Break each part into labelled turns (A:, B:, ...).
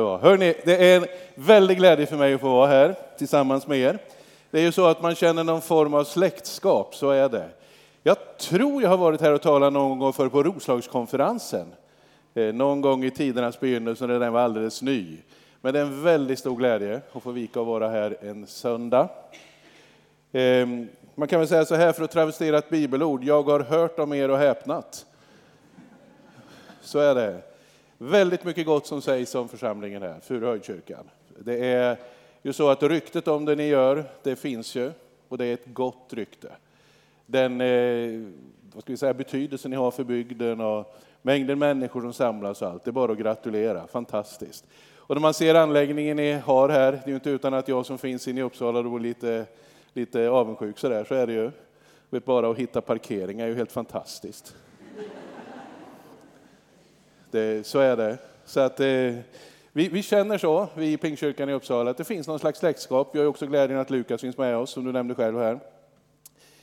A: Ja, hörni, det är en väldig glädje för mig att få vara här tillsammans med er. Det är ju så att man känner någon form av släktskap, så är det. Jag tror jag har varit här och talat någon gång för på Roslagskonferensen. Eh, någon gång i tidernas begynnelse när den var alldeles ny. Men det är en väldigt stor glädje att få vika och vara här en söndag. Ehm, man kan väl säga så här för att travestera ett bibelord, jag har hört om er och häpnat. Så är det. Väldigt mycket gott som sägs om församlingen här, Furuhöjdskyrkan. Det är ju så att ryktet om det ni gör, det finns ju, och det är ett gott rykte. Den eh, vad ska vi säga, betydelsen ni har för bygden och mängden människor som samlas och allt, det är bara att gratulera, fantastiskt. Och när man ser anläggningen ni har här, det är ju inte utan att jag som finns inne i Uppsala då är lite, lite avundsjuk så där, så är det ju. Vet bara att hitta parkering är ju helt fantastiskt. Det, så är det. Så att, eh, vi, vi, känner så, vi i Pingstkyrkan i Uppsala, att det finns någon slags släktskap. Vi har också glädjen att Lukas finns med oss, som du nämnde själv här.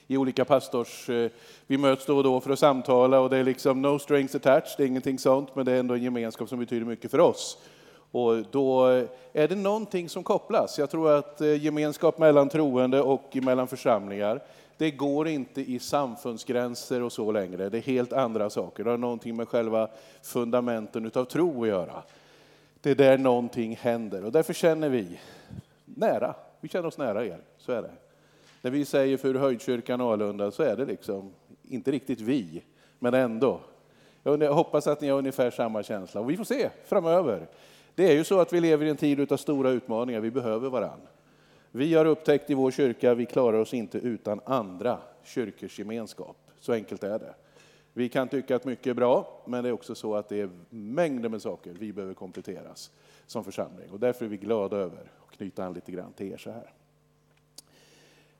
A: I olika pastors... Eh, vi möts då och då för att samtala och det är liksom no strings attached, det är ingenting sånt, men det är ändå en gemenskap som betyder mycket för oss. Och då eh, är det någonting som kopplas. Jag tror att eh, gemenskap mellan troende och mellan församlingar, det går inte i samfundsgränser och så längre. Det är helt andra saker. Det har någonting med själva fundamenten utav tro att göra. Det är där någonting händer och därför känner vi nära. Vi känner oss nära er, så är det. När vi säger för Höjdkyrkan Alunda så är det liksom inte riktigt vi, men ändå. Jag hoppas att ni har ungefär samma känsla och vi får se framöver. Det är ju så att vi lever i en tid av stora utmaningar, vi behöver varandra. Vi har upptäckt i vår kyrka, vi klarar oss inte utan andra kyrkors gemenskap. Så enkelt är det. Vi kan tycka att mycket är bra, men det är också så att det är mängder med saker vi behöver kompletteras som församling. Och därför är vi glada över att knyta an lite grann till er så här.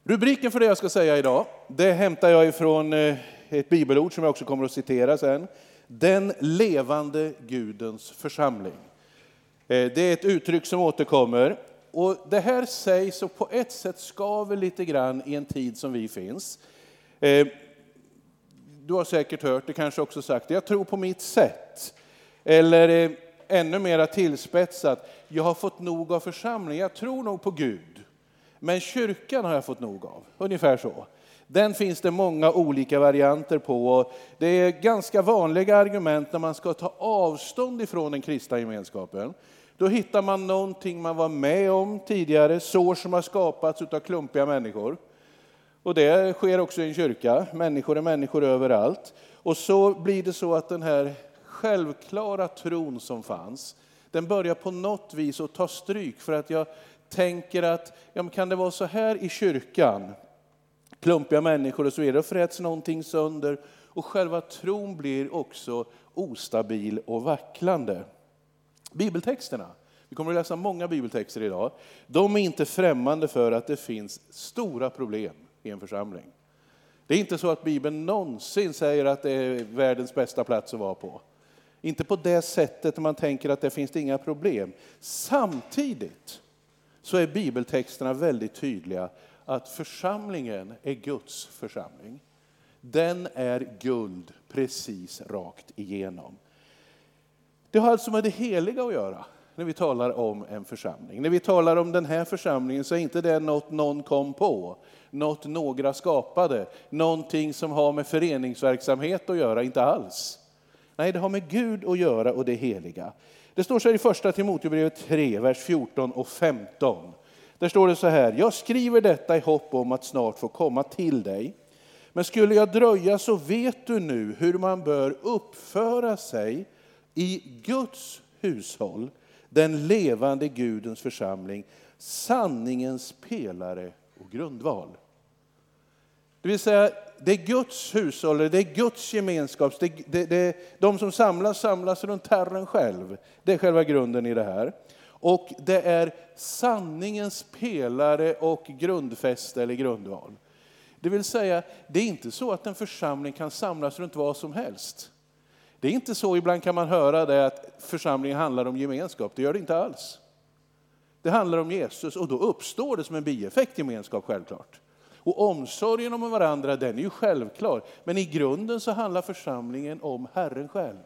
A: Rubriken för det jag ska säga idag, det hämtar jag ifrån eh, ett bibelord som jag också kommer att citera sen. Den levande Gudens församling. Eh, det är ett uttryck som återkommer och det här sägs och på ett sätt skaver lite grann i en tid som vi finns. Eh, du har säkert hört det, kanske också sagt jag tror på mitt sätt. Eller eh, ännu mer tillspetsat, jag har fått nog av församlingen, jag tror nog på Gud. Men kyrkan har jag fått nog av, ungefär så. Den finns det många olika varianter på. det är ganska vanliga argument när man ska ta avstånd ifrån den kristna gemenskapen. Då hittar man någonting man var med om tidigare, sår som har skapats av klumpiga människor. Och det sker också i en kyrka, människor är människor överallt. Och så blir det så att den här självklara tron som fanns, den börjar på något vis att ta stryk för att jag tänker att, ja, men kan det vara så här i kyrkan? Klumpiga människor och så vidare, då fräts någonting sönder och själva tron blir också ostabil och vacklande. Bibeltexterna, vi kommer att läsa många bibeltexter idag, de är inte främmande för att det finns stora problem i en församling. Det är inte så att Bibeln någonsin säger att det är världens bästa plats att vara på. Inte på det sättet man tänker att det finns inga problem. Samtidigt så är bibeltexterna väldigt tydliga att församlingen är Guds församling. Den är guld precis rakt igenom. Det har alltså med det heliga att göra när vi talar om en församling. När vi talar om den här församlingen så är inte det något någon kom på, något några skapade, någonting som har med föreningsverksamhet att göra, inte alls. Nej, det har med Gud att göra och det heliga. Det står så här i första Timoteusbrevet 3, vers 14 och 15. Där står det så här, jag skriver detta i hopp om att snart få komma till dig. Men skulle jag dröja så vet du nu hur man bör uppföra sig i Guds hushåll, den levande Gudens församling, sanningens pelare och grundval. Det vill säga, det är Guds hushåll, det är Guds gemenskap, det, det, det, de som samlas samlas runt Herren själv. Det är själva grunden i det här. Och det är sanningens pelare och grundfäste eller grundval. Det vill säga, det är inte så att en församling kan samlas runt vad som helst. Det är inte så, ibland kan man höra det, att församlingen handlar om gemenskap. Det gör det inte alls. Det handlar om Jesus och då uppstår det som en bieffekt gemenskap självklart. Och omsorgen om varandra den är ju självklar. Men i grunden så handlar församlingen om Herren själv.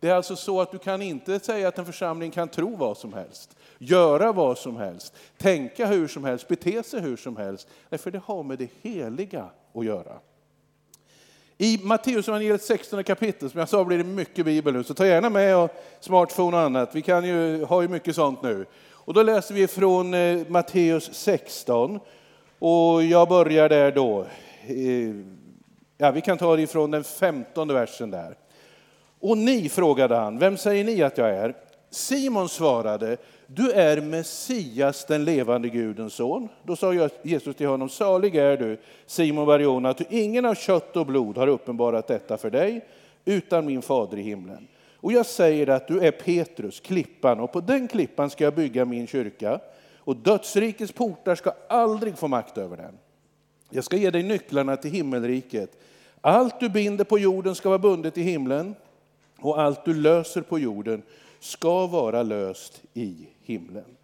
A: Det är alltså så att du kan inte säga att en församling kan tro vad som helst, göra vad som helst, tänka hur som helst, bete sig hur som helst. Nej, för det har med det heliga att göra. I Matteus evangeliet 16 kapitel, som jag sa blir det mycket bibel nu, så ta gärna med och smartphone och annat. Vi kan ju, har ju mycket sånt nu. Och då läser vi från eh, Matteus 16 och jag börjar där då. Eh, ja, vi kan ta det ifrån den femtonde versen där. Och ni, frågade han, vem säger ni att jag är? Simon svarade, du är Messias, den levande Gudens son. Då sa Jesus till honom, salig är du, Simon Barjona, att ingen av kött och blod har uppenbarat detta för dig, utan min fader i himlen. Och jag säger att du är Petrus, klippan, och på den klippan ska jag bygga min kyrka, och dödsrikets portar ska aldrig få makt över den. Jag ska ge dig nycklarna till himmelriket. Allt du binder på jorden ska vara bundet i himlen, och allt du löser på jorden ska vara löst i himlen.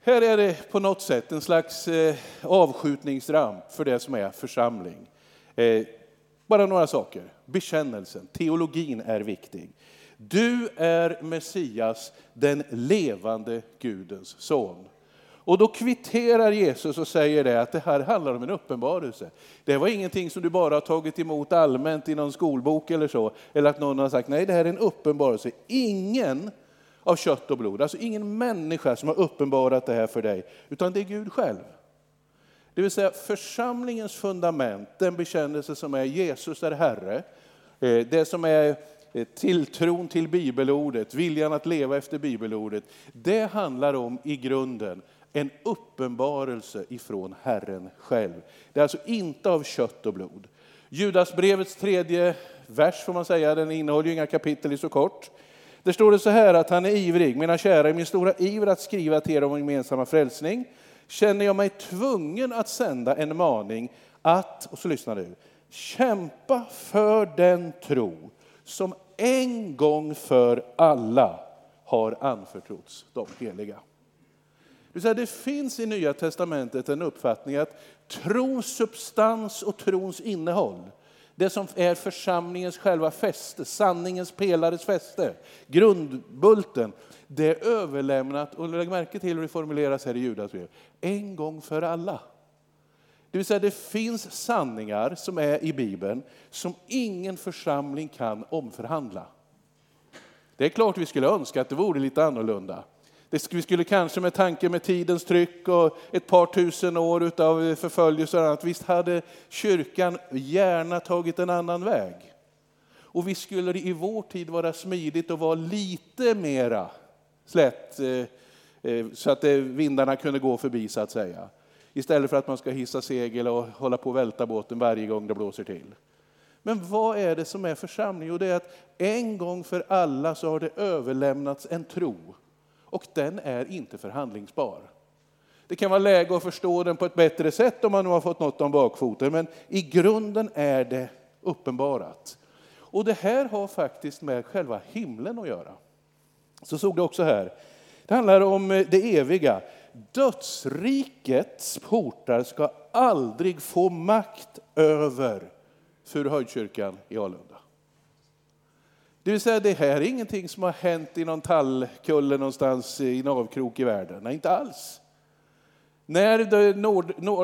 A: Här är det på något sätt en slags eh, avskjutningsramp för det som är församling. Eh, bara några saker. Bekännelsen, teologin är viktig. Du är Messias, den levande Gudens son. Och då kvitterar Jesus och säger det att det här handlar om en uppenbarelse. Det var ingenting som du bara har tagit emot allmänt i någon skolbok eller så, eller att någon har sagt nej, det här är en uppenbarelse. Ingen av kött och blod, alltså ingen människa som har uppenbarat det här för dig, utan det är Gud själv. Det vill säga församlingens fundament, den bekännelse som är Jesus är Herre, eh, det som är eh, tilltron till bibelordet, viljan att leva efter bibelordet, det handlar om i grunden en uppenbarelse ifrån Herren själv. Det är alltså inte av kött och blod. Judasbrevets tredje vers får man säga, den innehåller ju inga kapitel, i så kort. Där står det så här att han är ivrig, mina kära, i min stora iver att skriva till er om gemensamma frälsning känner jag mig tvungen att sända en maning att, och så lyssnar du, kämpa för den tro som en gång för alla har anförtrotts de heliga. Det finns i Nya Testamentet en uppfattning att trons substans och trons innehåll, det som är församlingens själva fäste, sanningens pelares fäste, grundbulten, det är överlämnat, och lägg märke till hur det formuleras här i Judas brev, en gång för alla. Det vill säga det finns sanningar som är i Bibeln som ingen församling kan omförhandla. Det är klart vi skulle önska att det vore lite annorlunda. Vi skulle kanske med tanke med tidens tryck och ett par tusen år av förföljelse och annat, visst hade kyrkan gärna tagit en annan väg. Och vi skulle i vår tid vara smidigt och vara lite mera slätt eh, eh, så att eh, vindarna kunde gå förbi så att säga. Istället för att man ska hissa segel och hålla på att välta båten varje gång det blåser till. Men vad är det som är församling? Jo, det är att en gång för alla så har det överlämnats en tro och den är inte förhandlingsbar. Det kan vara läge att förstå den på ett bättre sätt om man nu har fått något om bakfoten, men i grunden är det uppenbarat. Och det här har faktiskt med själva himlen att göra. Så såg det också här. Det handlar om eh, det eviga. Dödsrikets portar ska aldrig få makt över Furuhöjdskyrkan i Alunda. Det vill säga, det här är ingenting som har hänt i någon tallkulle någonstans i en avkrok i världen. Nej, inte alls. När det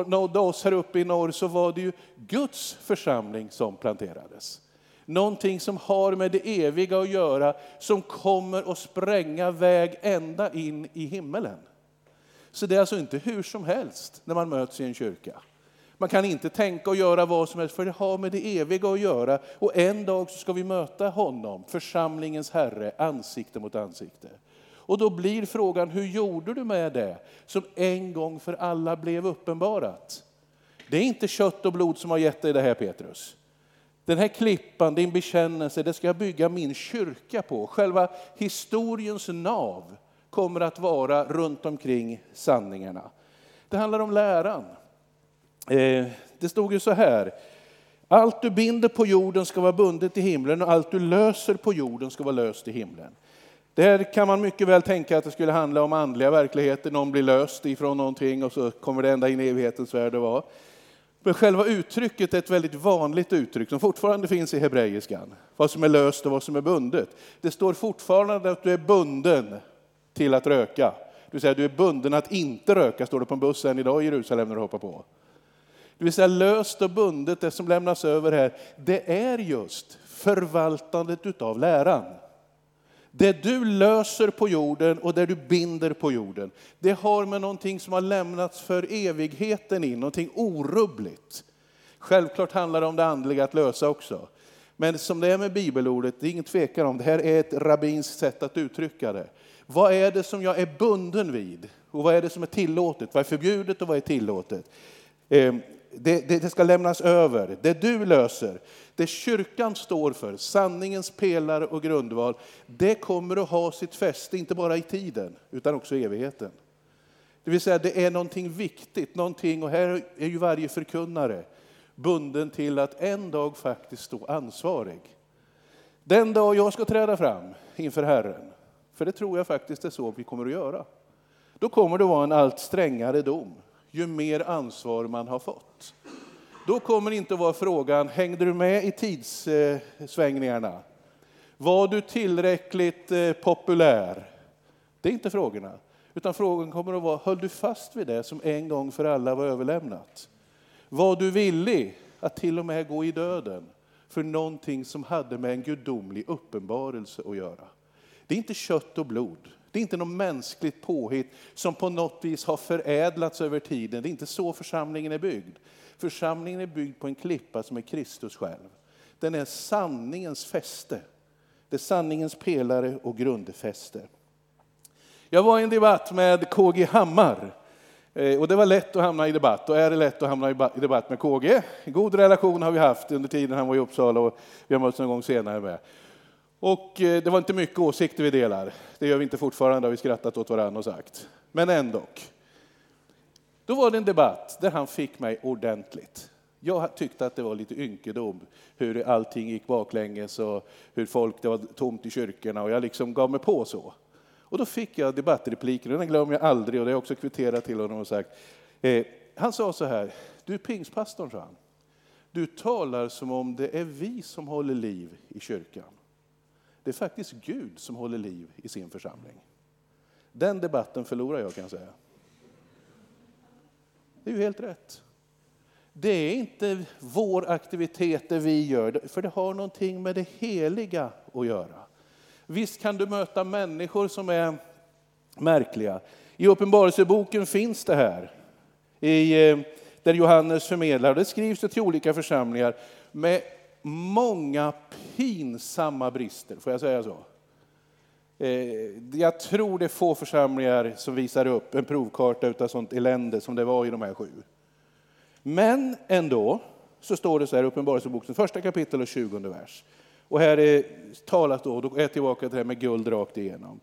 A: nådde oss här uppe i norr så var det ju Guds församling som planterades. Någonting som har med det eviga att göra, som kommer att spränga väg ända in i himmelen. Så det är alltså inte hur som helst när man möts i en kyrka. Man kan inte tänka och göra vad som helst, för det har med det eviga att göra. Och en dag så ska vi möta honom, församlingens Herre, ansikte mot ansikte. Och då blir frågan, hur gjorde du med det som en gång för alla blev uppenbarat? Det är inte kött och blod som har gett dig det här Petrus. Den här klippan, din bekännelse, det ska jag bygga min kyrka på. Själva historiens nav kommer att vara runt omkring sanningarna. Det handlar om läran. Eh, det stod ju så här, allt du binder på jorden ska vara bundet i himlen och allt du löser på jorden ska vara löst i himlen. Det här kan man mycket väl tänka att det skulle handla om andliga verkligheter, någon blir löst ifrån någonting och så kommer det ända in i evighetens värld att vara. Men själva uttrycket är ett väldigt vanligt uttryck som fortfarande finns i hebreiskan. Vad som är löst och vad som är bundet. Det står fortfarande att du är bunden till att röka. Det vill säga du är bunden att inte röka, står det på en buss än idag i Jerusalem när du hoppar på. Det vill säga löst och bundet, det som lämnas över här, det är just förvaltandet utav läran. Det du löser på jorden och det du binder på jorden, det har med någonting som har lämnats för evigheten in, någonting orubbligt. Självklart handlar det om det andliga att lösa också. Men som det är med bibelordet, det är ingen tvekan om, det här är ett rabbinskt sätt att uttrycka det. Vad är det som jag är bunden vid? Och vad är det som är tillåtet? Vad är förbjudet och vad är tillåtet? Ehm, det, det, det, ska lämnas över. Det du löser, det kyrkan står för, sanningens pelare och grundval, det kommer att ha sitt fäste, inte bara i tiden, utan också i evigheten. Det vill säga, det är någonting viktigt, någonting, och här är ju varje förkunnare bunden till att en dag faktiskt stå ansvarig. Den dag jag ska träda fram inför Herren, för det tror jag faktiskt är så vi kommer att göra, då kommer det vara en allt strängare dom ju mer ansvar man har fått. Då kommer inte vara frågan, hängde du med i tidssvängningarna? Var du tillräckligt eh, populär? Det är inte frågorna. Utan frågan kommer att vara, höll du fast vid det som en gång för alla var överlämnat? Var du villig att till och med gå i döden för någonting som hade med en gudomlig uppenbarelse att göra? Det är inte kött och blod. Det är inte något mänskligt påhitt som på något vis har förädlats över tiden. Det är inte så församlingen är byggd. Församlingen är byggd på en klippa som är Kristus själv. Den är sanningens fäste. Det är sanningens pelare och grundfäste. Jag var i en debatt med KG Hammar. Eh, och det var lätt att hamna i debatt, och är det lätt att hamna i debatt med KG. God relation har vi haft under tiden han var i Uppsala och vi har mötts någon gång senare med. Och eh, det var inte mycket åsikter vi delar. Det gör vi inte fortfarande, har vi skrattat åt varandra och sagt. Men ändå. Då var det en debatt där han fick mig ordentligt. Jag tyckte att det var lite ynkedom hur allting gick baklänges och hur folk, det var tomt i kyrkorna och jag liksom gav mig på så. Och då fick jag debattrepliken, och den glömmer jag aldrig och det har jag också kvitterat till honom och sagt. Eh, han sa så här, du pingspastorn, sa han. Du talar som om det är vi som håller liv i kyrkan. Det är faktiskt Gud som håller liv i sin församling. Den debatten förlorar jag kan jag säga. Det är ju helt rätt. Det är inte vår aktivitet det vi gör, för det har någonting med det heliga att göra. Visst kan du möta människor som är märkliga. I Uppenbarelseboken finns det här, i, eh, där Johannes förmedlar. Det skrivs det till olika församlingar med många pinsamma brister, får jag säga så? Eh, jag tror det är få församlingar som visar upp en provkarta av sånt elände som det var i de här sju. Men ändå så står det så här i Uppenbarelseboken, första kapitel och tjugonde vers. Och här är talat då, då är jag tillbaka till det här med guld rakt igenom.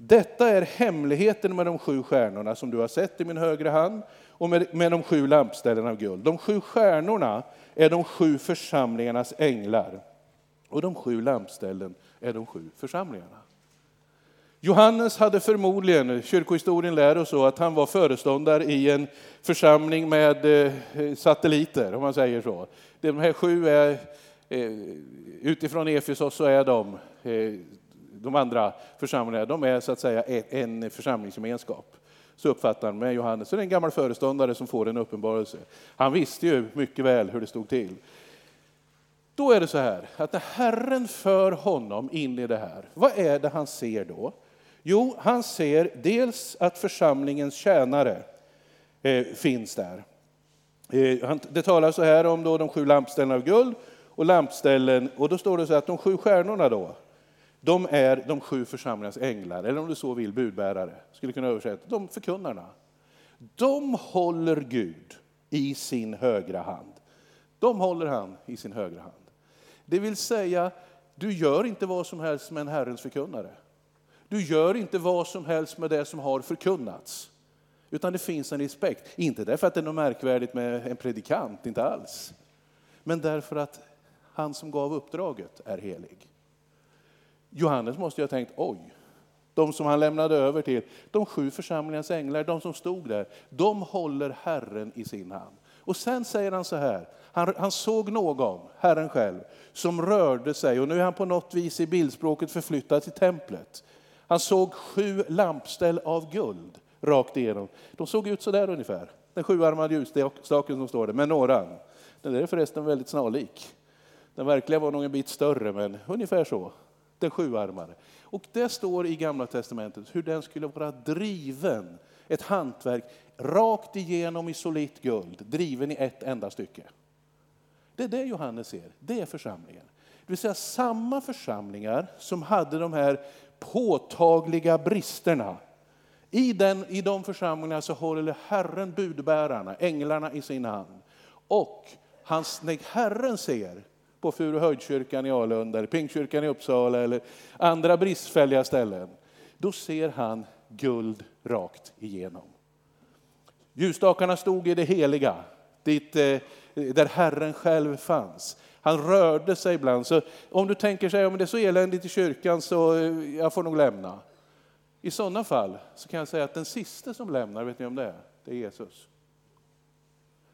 A: Detta är hemligheten med de sju stjärnorna som du har sett i min högra hand och med, med de sju lampställena av guld. De sju stjärnorna är de sju församlingarnas änglar och de sju lampställen är de sju församlingarna. Johannes hade förmodligen, kyrkohistorien lär oss så, att han var föreståndare i en församling med eh, satelliter, om man säger så. De här sju är, eh, utifrån Efesos så är de, eh, de andra församlingarna, de är så att säga en församlingsgemenskap. Så uppfattar han med Johannes. Så det är en gammal föreståndare som får en uppenbarelse. Han visste ju mycket väl hur det stod till. Då är det så här att när Herren för honom in i det här, vad är det han ser då? Jo, han ser dels att församlingens tjänare eh, finns där. Eh, det talas så här om då de sju lampställena av guld och lampställen, och då står det så här att de sju stjärnorna då, de är de sju församlingarnas änglar, eller om du så vill budbärare, skulle kunna översätta, de förkunnarna. De håller Gud i sin högra hand. De håller han i sin högra hand. Det vill säga, du gör inte vad som helst med en Herrens förkunnare. Du gör inte vad som helst med det som har förkunnats. Utan det finns en respekt. Inte därför att det är något märkvärdigt med en predikant, inte alls. Men därför att han som gav uppdraget är helig. Johannes måste ju ha tänkt, oj, de som han lämnade över till, de sju församlingens änglar, de som stod där, de håller Herren i sin hand. Och sen säger han så här, han, han såg någon, Herren själv, som rörde sig, och nu är han på något vis i bildspråket förflyttad till templet. Han såg sju lampställ av guld rakt igenom. De såg ut så där ungefär, den sjuarmade ljusstaken som står där, med några. Den där är förresten väldigt snarlik. Den verkliga var nog en bit större, men ungefär så. Den sjuarmade. Och det står i Gamla Testamentet hur den skulle vara driven, ett hantverk, rakt igenom i solitt guld, driven i ett enda stycke. Det är det Johannes ser, det är församlingen. Det vill säga samma församlingar som hade de här påtagliga bristerna. I, den, I de församlingarna så håller Herren budbärarna, änglarna i sin hand. Och hans, när Herren ser på Furuhöjdskyrkan i Alunda, eller Pingstkyrkan i Uppsala eller andra bristfälliga ställen, då ser han guld rakt igenom. Ljusstakarna stod i det heliga, dit, eh, där Herren själv fanns. Han rörde sig ibland. Så om du tänker sig om det är så eländigt i kyrkan så eh, jag får nog lämna. I sådana fall så kan jag säga att den sista som lämnar, vet ni om det är? Det är Jesus.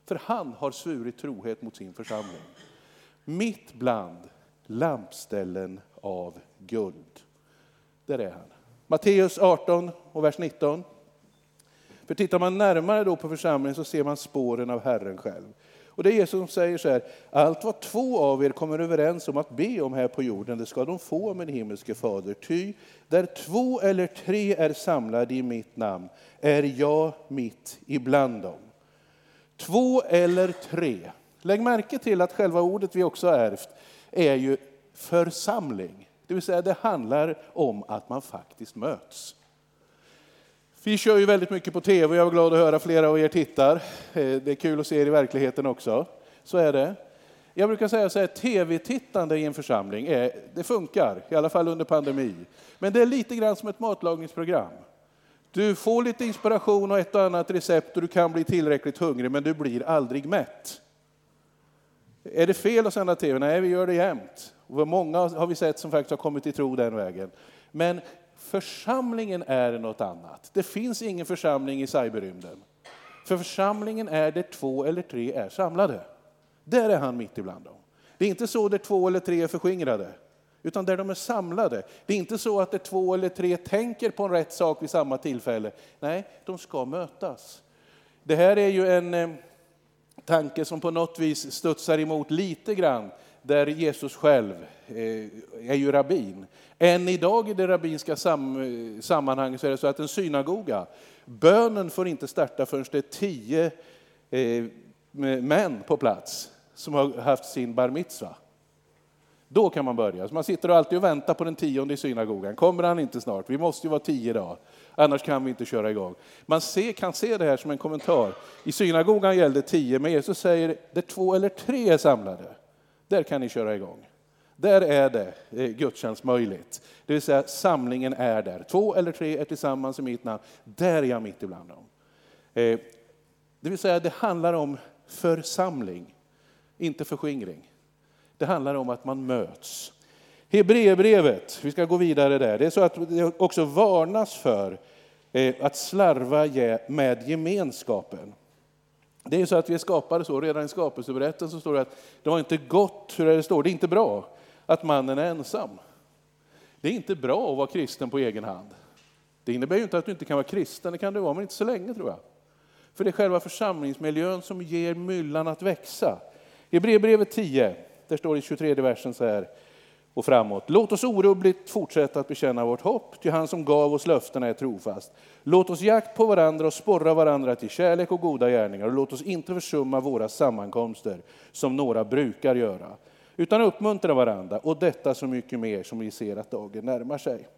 A: För han har svurit trohet mot sin församling. Mitt bland lampställen av guld. Där är han. Matteus 18 och vers 19. För tittar man närmare då på församlingen så ser man spåren av Herren själv. Och det är Jesus som säger så här, allt vad två av er kommer överens om att be om här på jorden, det ska de få av min himmelske fader. Ty där två eller tre är samlade i mitt namn är jag mitt ibland dem. Två eller tre. Lägg märke till att själva ordet vi också har ärvt är ju församling. Det vill säga det handlar om att man faktiskt möts. Vi kör ju väldigt mycket på tv, jag är glad att höra flera av er tittar. Eh, det är kul att se er i verkligheten också. Så är det. Jag brukar säga så här, tv-tittande i en församling, är, det funkar, i alla fall under pandemi. Men det är lite grann som ett matlagningsprogram. Du får lite inspiration och ett och annat recept och du kan bli tillräckligt hungrig, men du blir aldrig mätt. Är det fel att sända tv? Nej, vi gör det jämt. Och många har vi sett som faktiskt har kommit till tro den vägen. Men Församlingen är något annat. Det finns ingen församling i cyberrymden. För församlingen är där två eller tre är samlade. Där är han mitt ibland dem. Det är inte så där två eller tre är förskingrade, utan där de är samlade. Det är inte så att det två eller tre tänker på en rätt sak vid samma tillfälle. Nej, de ska mötas. Det här är ju en eh, tanke som på något vis studsar emot lite grann där Jesus själv eh, är ju rabbin. Än idag i det rabbinska sam, eh, sammanhanget så är det så att en synagoga, bönen får inte starta förrän det är tio eh, män på plats som har haft sin bar mitzva. Då kan man börja. Så man sitter alltid och väntar på den tionde i synagogan. Kommer han inte snart? Vi måste ju vara tio idag, annars kan vi inte köra igång. Man ser, kan se det här som en kommentar. I synagogan gällde tio, men Jesus säger det två eller tre är samlade. Där kan ni köra igång. Där är det eh, gudstjänst möjligt. Det vill säga samlingen är där. Två eller tre är tillsammans i mitt namn. Där är jag mitt ibland dem. Eh, det vill säga det handlar om församling, inte förskingring. Det handlar om att man möts. Hebreerbrevet, vi ska gå vidare där. Det är så att det också varnas för eh, att slarva med gemenskapen. Det är så att vi är skapade så, redan i skapelseberättelsen så står det att det var inte gott, hur det står, det är inte bra att mannen är ensam. Det är inte bra att vara kristen på egen hand. Det innebär ju inte att du inte kan vara kristen, det kan du vara, men inte så länge tror jag. För det är själva församlingsmiljön som ger myllan att växa. I brevbrevet 10, där står det i 23 versen så här, och framåt. Låt oss orubbligt fortsätta att bekänna vårt hopp, till han som gav oss löftena är trofast. Låt oss jakt på varandra och sporra varandra till kärlek och goda gärningar och låt oss inte försumma våra sammankomster som några brukar göra, utan uppmuntra varandra och detta så mycket mer som vi ser att dagen närmar sig.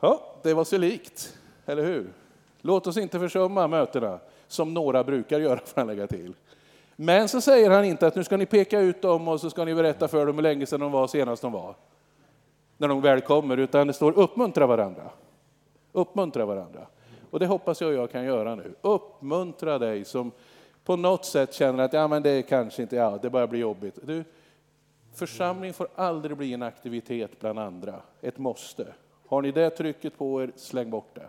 A: Ja, det var så likt, eller hur? Låt oss inte försumma mötena som några brukar göra, får han lägga till. Men så säger han inte att nu ska ni peka ut dem och så ska ni berätta för dem hur länge sedan de var senast de var. När de väl kommer, utan det står uppmuntra varandra. Uppmuntra varandra. Och det hoppas jag jag kan göra nu. Uppmuntra dig som på något sätt känner att ja, men det kanske inte, ja, det börjar bli jobbigt. Du, församling får aldrig bli en aktivitet bland andra, ett måste. Har ni det trycket på er, släng bort det.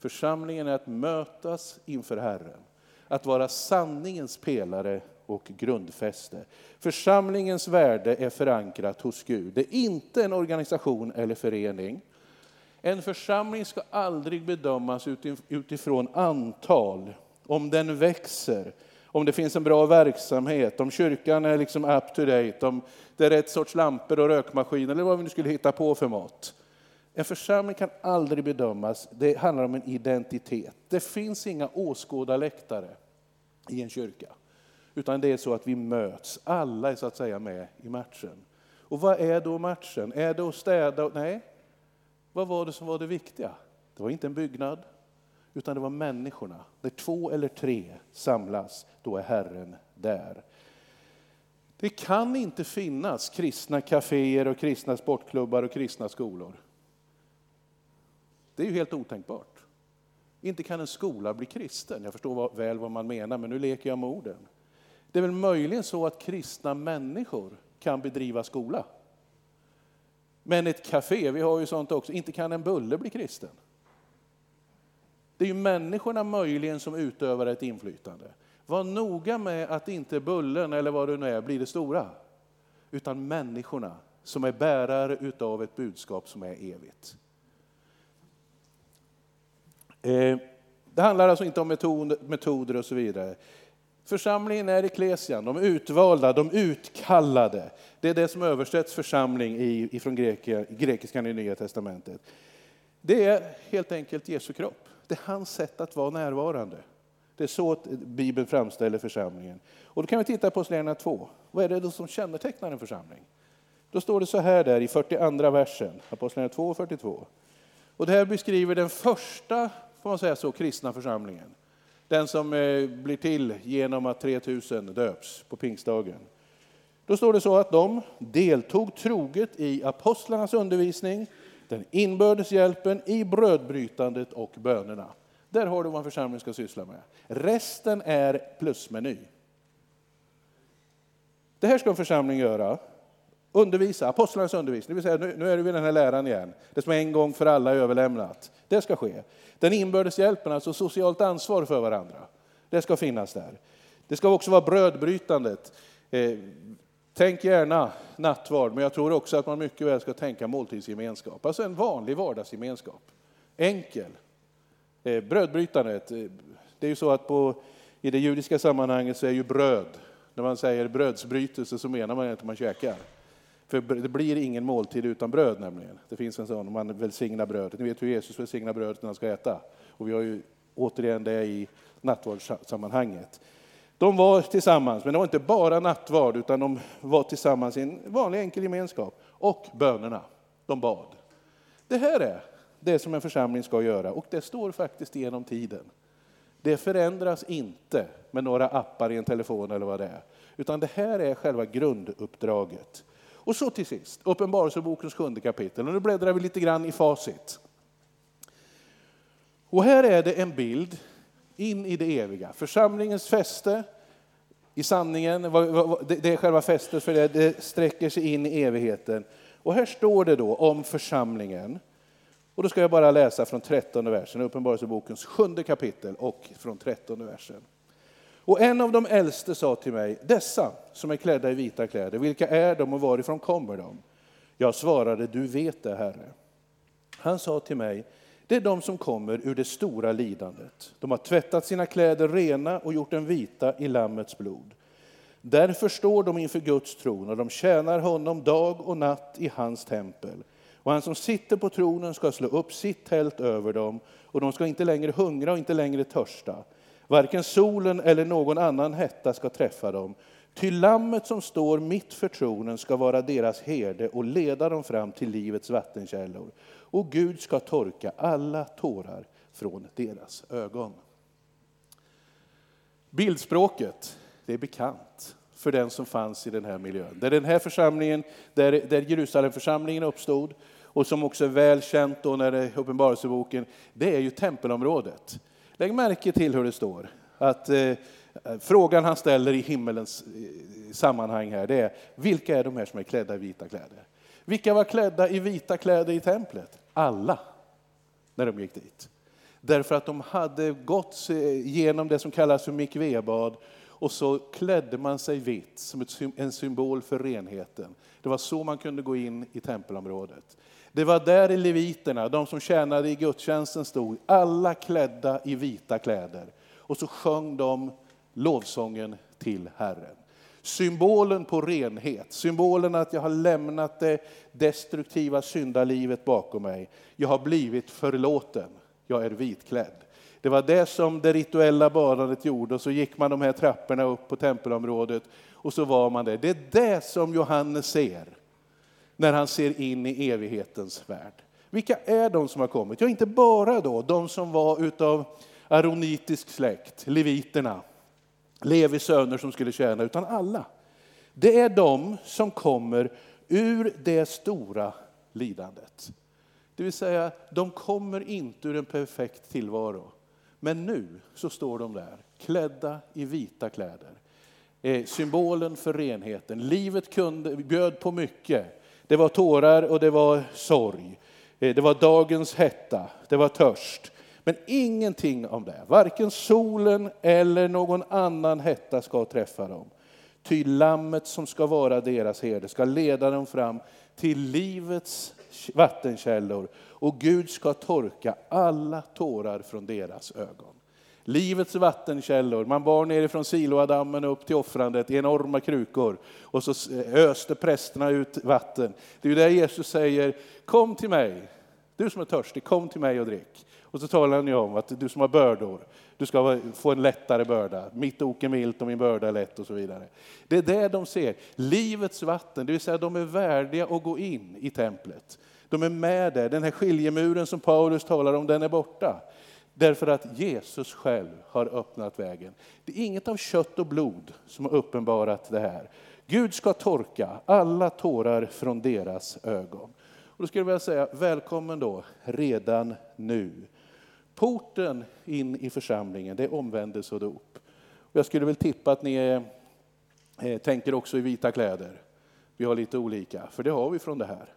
A: Församlingen är att mötas inför Herren att vara sanningens pelare och grundfäste. Församlingens värde är förankrat hos Gud. Det är inte en organisation eller förening. En församling ska aldrig bedömas utifrån antal, om den växer, om det finns en bra verksamhet, om kyrkan är liksom up to date, om det är rätt sorts lampor och rökmaskiner eller vad vi nu skulle hitta på för mat. En församling kan aldrig bedömas, det handlar om en identitet. Det finns inga åskådarläktare i en kyrka, utan det är så att vi möts, alla är så att säga med i matchen. Och vad är då matchen? Är det att städa? Nej, vad var det som var det viktiga? Det var inte en byggnad, utan det var människorna. När två eller tre samlas, då är Herren där. Det kan inte finnas kristna kaféer och kristna sportklubbar och kristna skolor. Det är ju helt otänkbart. Inte kan en skola bli kristen. Jag förstår väl vad man menar, men nu leker jag med orden. Det är väl möjligen så att kristna människor kan bedriva skola. Men ett café, vi har ju sånt också, inte kan en bulle bli kristen. Det är ju människorna möjligen som utövar ett inflytande. Var noga med att inte bullen, eller vad det nu är, blir det stora. Utan människorna som är bärare utav ett budskap som är evigt. Eh, det handlar alltså inte om metoder och så vidare. Församlingen är eklesian, de utvalda, de utkallade. Det är det som översätts församling i, från grekiskan i Nya Testamentet. Det är helt enkelt Jesu kropp. Det är hans sätt att vara närvarande. Det är så Bibeln framställer församlingen. Och då kan vi titta på Apostlagärningarna 2. Vad är det då som kännetecknar en församling? Då står det så här där i 42 versen, Apostlagärningarna 2 och 42. Och det här beskriver den första, får man säga så, kristna församlingen. Den som eh, blir till genom att 3000 döps på pingstdagen. Då står det så att de deltog troget i apostlarnas undervisning, den inbördes hjälpen, i brödbrytandet och bönerna. Där har du vad en församling ska syssla med. Resten är plusmeny. Det här ska en församling göra. Undervisa, apostlarnas undervisning, det vill säga nu, är det vid den här läran igen. Det som är en gång för alla överlämnat. Det ska ske. Den inbördes hjälpen, alltså socialt ansvar för varandra, det ska finnas där. Det ska också vara brödbrytandet. Eh, tänk gärna nattvard, men jag tror också att man mycket väl ska tänka måltidsgemenskap. Alltså en vanlig vardagsgemenskap. Enkel. Eh, brödbrytandet, eh, det är ju så att på, i det judiska sammanhanget så är ju bröd, när man säger brödsbrytelse så menar man inte att man käkar. För det blir ingen måltid utan bröd nämligen. Det finns en sån, man välsignar brödet. Ni vet hur Jesus välsignar brödet när han ska äta. Och vi har ju återigen det i nattvardssammanhanget. De var tillsammans, men det var inte bara nattvard, utan de var tillsammans i en vanlig enkel gemenskap. Och bönerna, de bad. Det här är det som en församling ska göra och det står faktiskt genom tiden. Det förändras inte med några appar i en telefon eller vad det är, utan det här är själva grunduppdraget. Och så till sist, Uppenbarelsebokens sjunde kapitel. Och nu bläddrar vi lite grann i facit. Och här är det en bild in i det eviga. Församlingens fäste i sanningen, det är själva fästet för det, det sträcker sig in i evigheten. Och här står det då om församlingen. Och då ska jag bara läsa från 13 versen, Uppenbarelsebokens sjunde kapitel och från 13 versen. Och en av de äldste sa till mig, dessa som är klädda i vita kläder, vilka är de och varifrån kommer de? Jag svarade, du vet det, Herre. Han sa till mig, det är de som kommer ur det stora lidandet. De har tvättat sina kläder rena och gjort dem vita i Lammets blod. Därför står de inför Guds tron och de tjänar honom dag och natt i hans tempel. Och han som sitter på tronen ska slå upp sitt tält över dem och de ska inte längre hungra och inte längre törsta. Varken solen eller någon annan hetta ska träffa dem. Ty lammet som står mitt för tronen ska vara deras herde och leda dem fram till livets vattenkällor. Och Gud ska torka alla tårar från deras ögon. Bildspråket, det är bekant för den som fanns i den här miljön. Där den här församlingen, där, där Jerusalemförsamlingen uppstod och som också är väl känt då när det är Uppenbarelseboken, det är ju tempelområdet. Lägg märke till hur det står. Att, eh, frågan han ställer i himmelens eh, sammanhang här, det är vilka är de här som är klädda i vita kläder? Vilka var klädda i vita kläder i templet? Alla, när de gick dit. Därför att de hade gått genom det som kallas för mikvebad och så klädde man sig vitt som en symbol för renheten. Det var så man kunde gå in i tempelområdet. Det var där leviterna, de som tjänade i gudstjänsten stod, alla klädda i vita kläder. Och så sjöng de lovsången till Herren. Symbolen på renhet, symbolen att jag har lämnat det destruktiva syndalivet bakom mig. Jag har blivit förlåten, jag är vitklädd. Det var det som det rituella badandet gjorde och så gick man de här trapporna upp på tempelområdet och så var man där. Det är det som Johannes ser när han ser in i evighetens värld. Vilka är de som har kommit? Ja, inte bara då de som var utav aronitisk släkt, leviterna, Levis söner som skulle tjäna, utan alla. Det är de som kommer ur det stora lidandet. Det vill säga, de kommer inte ur en perfekt tillvaro. Men nu så står de där, klädda i vita kläder. Eh, symbolen för renheten. Livet kunde, bjöd på mycket. Det var tårar och det var sorg. Eh, det var dagens hetta, det var törst. Men ingenting om det. Varken solen eller någon annan hetta ska träffa dem. Ty lammet som ska vara deras herde ska leda dem fram till livets vattenkällor och Gud ska torka alla tårar från deras ögon. Livets vattenkällor, man bar nerifrån Siloadammen upp till offrandet i enorma krukor och så eh, öste prästerna ut vatten. Det är ju där Jesus säger, kom till mig, du som är törstig, kom till mig och drick. Och så talar han ju om att du som har bördor, du ska få en lättare börda. Mitt ok är milt och min börda är lätt och så vidare. Det är det de ser, livets vatten, det vill säga de är värdiga att gå in i templet. De är med där, den här skiljemuren som Paulus talar om, den är borta. Därför att Jesus själv har öppnat vägen. Det är inget av kött och blod som har uppenbarat det här. Gud ska torka alla tårar från deras ögon. Och då skulle jag vilja säga, välkommen då, redan nu. Porten in i församlingen, det är omvändelse och dop. Och jag skulle väl tippa att ni eh, tänker också i vita kläder. Vi har lite olika, för det har vi från det här.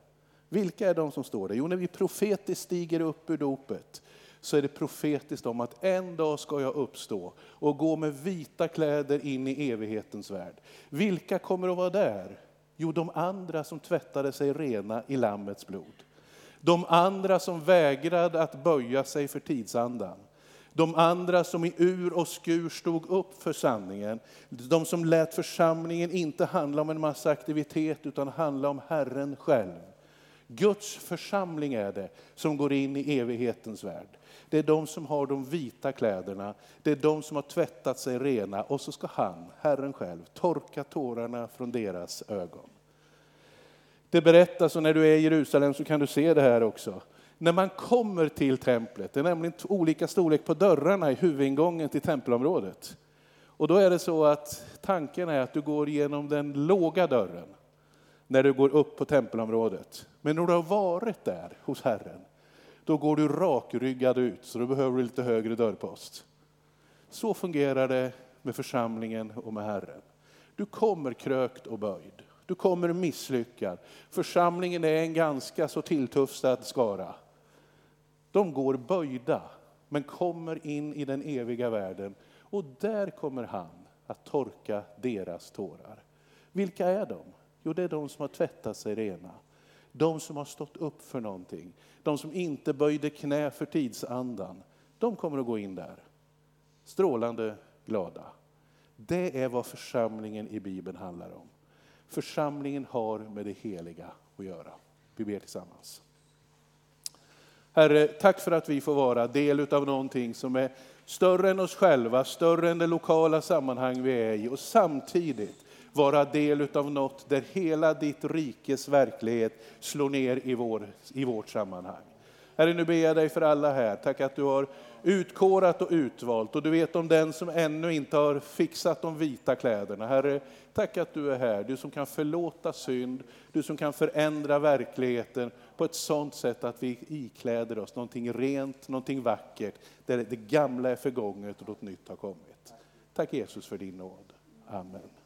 A: Vilka är de som står där? Jo, när vi profetiskt stiger upp ur dopet så är det profetiskt om att en dag ska jag uppstå och gå med vita kläder in i evighetens värld. Vilka kommer att vara där? Jo, de andra som tvättade sig rena i Lammets blod. De andra som vägrade att böja sig för tidsandan. De andra som i ur och skur stod upp för sanningen. De som lät församlingen inte handla om en massa aktivitet utan handla om Herren själv. Guds församling är det som går in i evighetens värld. Det är de som har de vita kläderna, det är de som har tvättat sig rena och så ska han, Herren själv, torka tårarna från deras ögon. Det berättas, och när du är i Jerusalem så kan du se det här också. När man kommer till templet, det är nämligen olika storlek på dörrarna i huvudingången till tempelområdet. Och då är det så att tanken är att du går genom den låga dörren när du går upp på tempelområdet. Men när du har varit där hos Herren, då går du rakryggad ut, så då behöver du lite högre dörrpost. Så fungerar det med församlingen och med Herren. Du kommer krökt och böjd. Du kommer misslyckad. Församlingen är en ganska så tilltufsad skara. De går böjda, men kommer in i den eviga världen. Och där kommer han att torka deras tårar. Vilka är de? Jo, det är de som har tvättat sig rena. De som har stått upp för någonting. De som inte böjde knä för tidsandan. De kommer att gå in där. Strålande glada. Det är vad församlingen i Bibeln handlar om. Församlingen har med det heliga att göra. Vi ber tillsammans. Herre, tack för att vi får vara del av någonting som är större än oss själva, större än det lokala sammanhang vi är i och samtidigt vara del av något där hela ditt rikes verklighet slår ner i, vår, i vårt sammanhang. Herre, nu ber jag dig för alla här. Tack att du har utkårat och utvalt och du vet om den som ännu inte har fixat de vita kläderna. Herre, tack att du är här. Du som kan förlåta synd, du som kan förändra verkligheten på ett sådant sätt att vi ikläder oss någonting rent, någonting vackert, där det gamla är förgånget och något nytt har kommit. Tack Jesus för din nåd. Amen.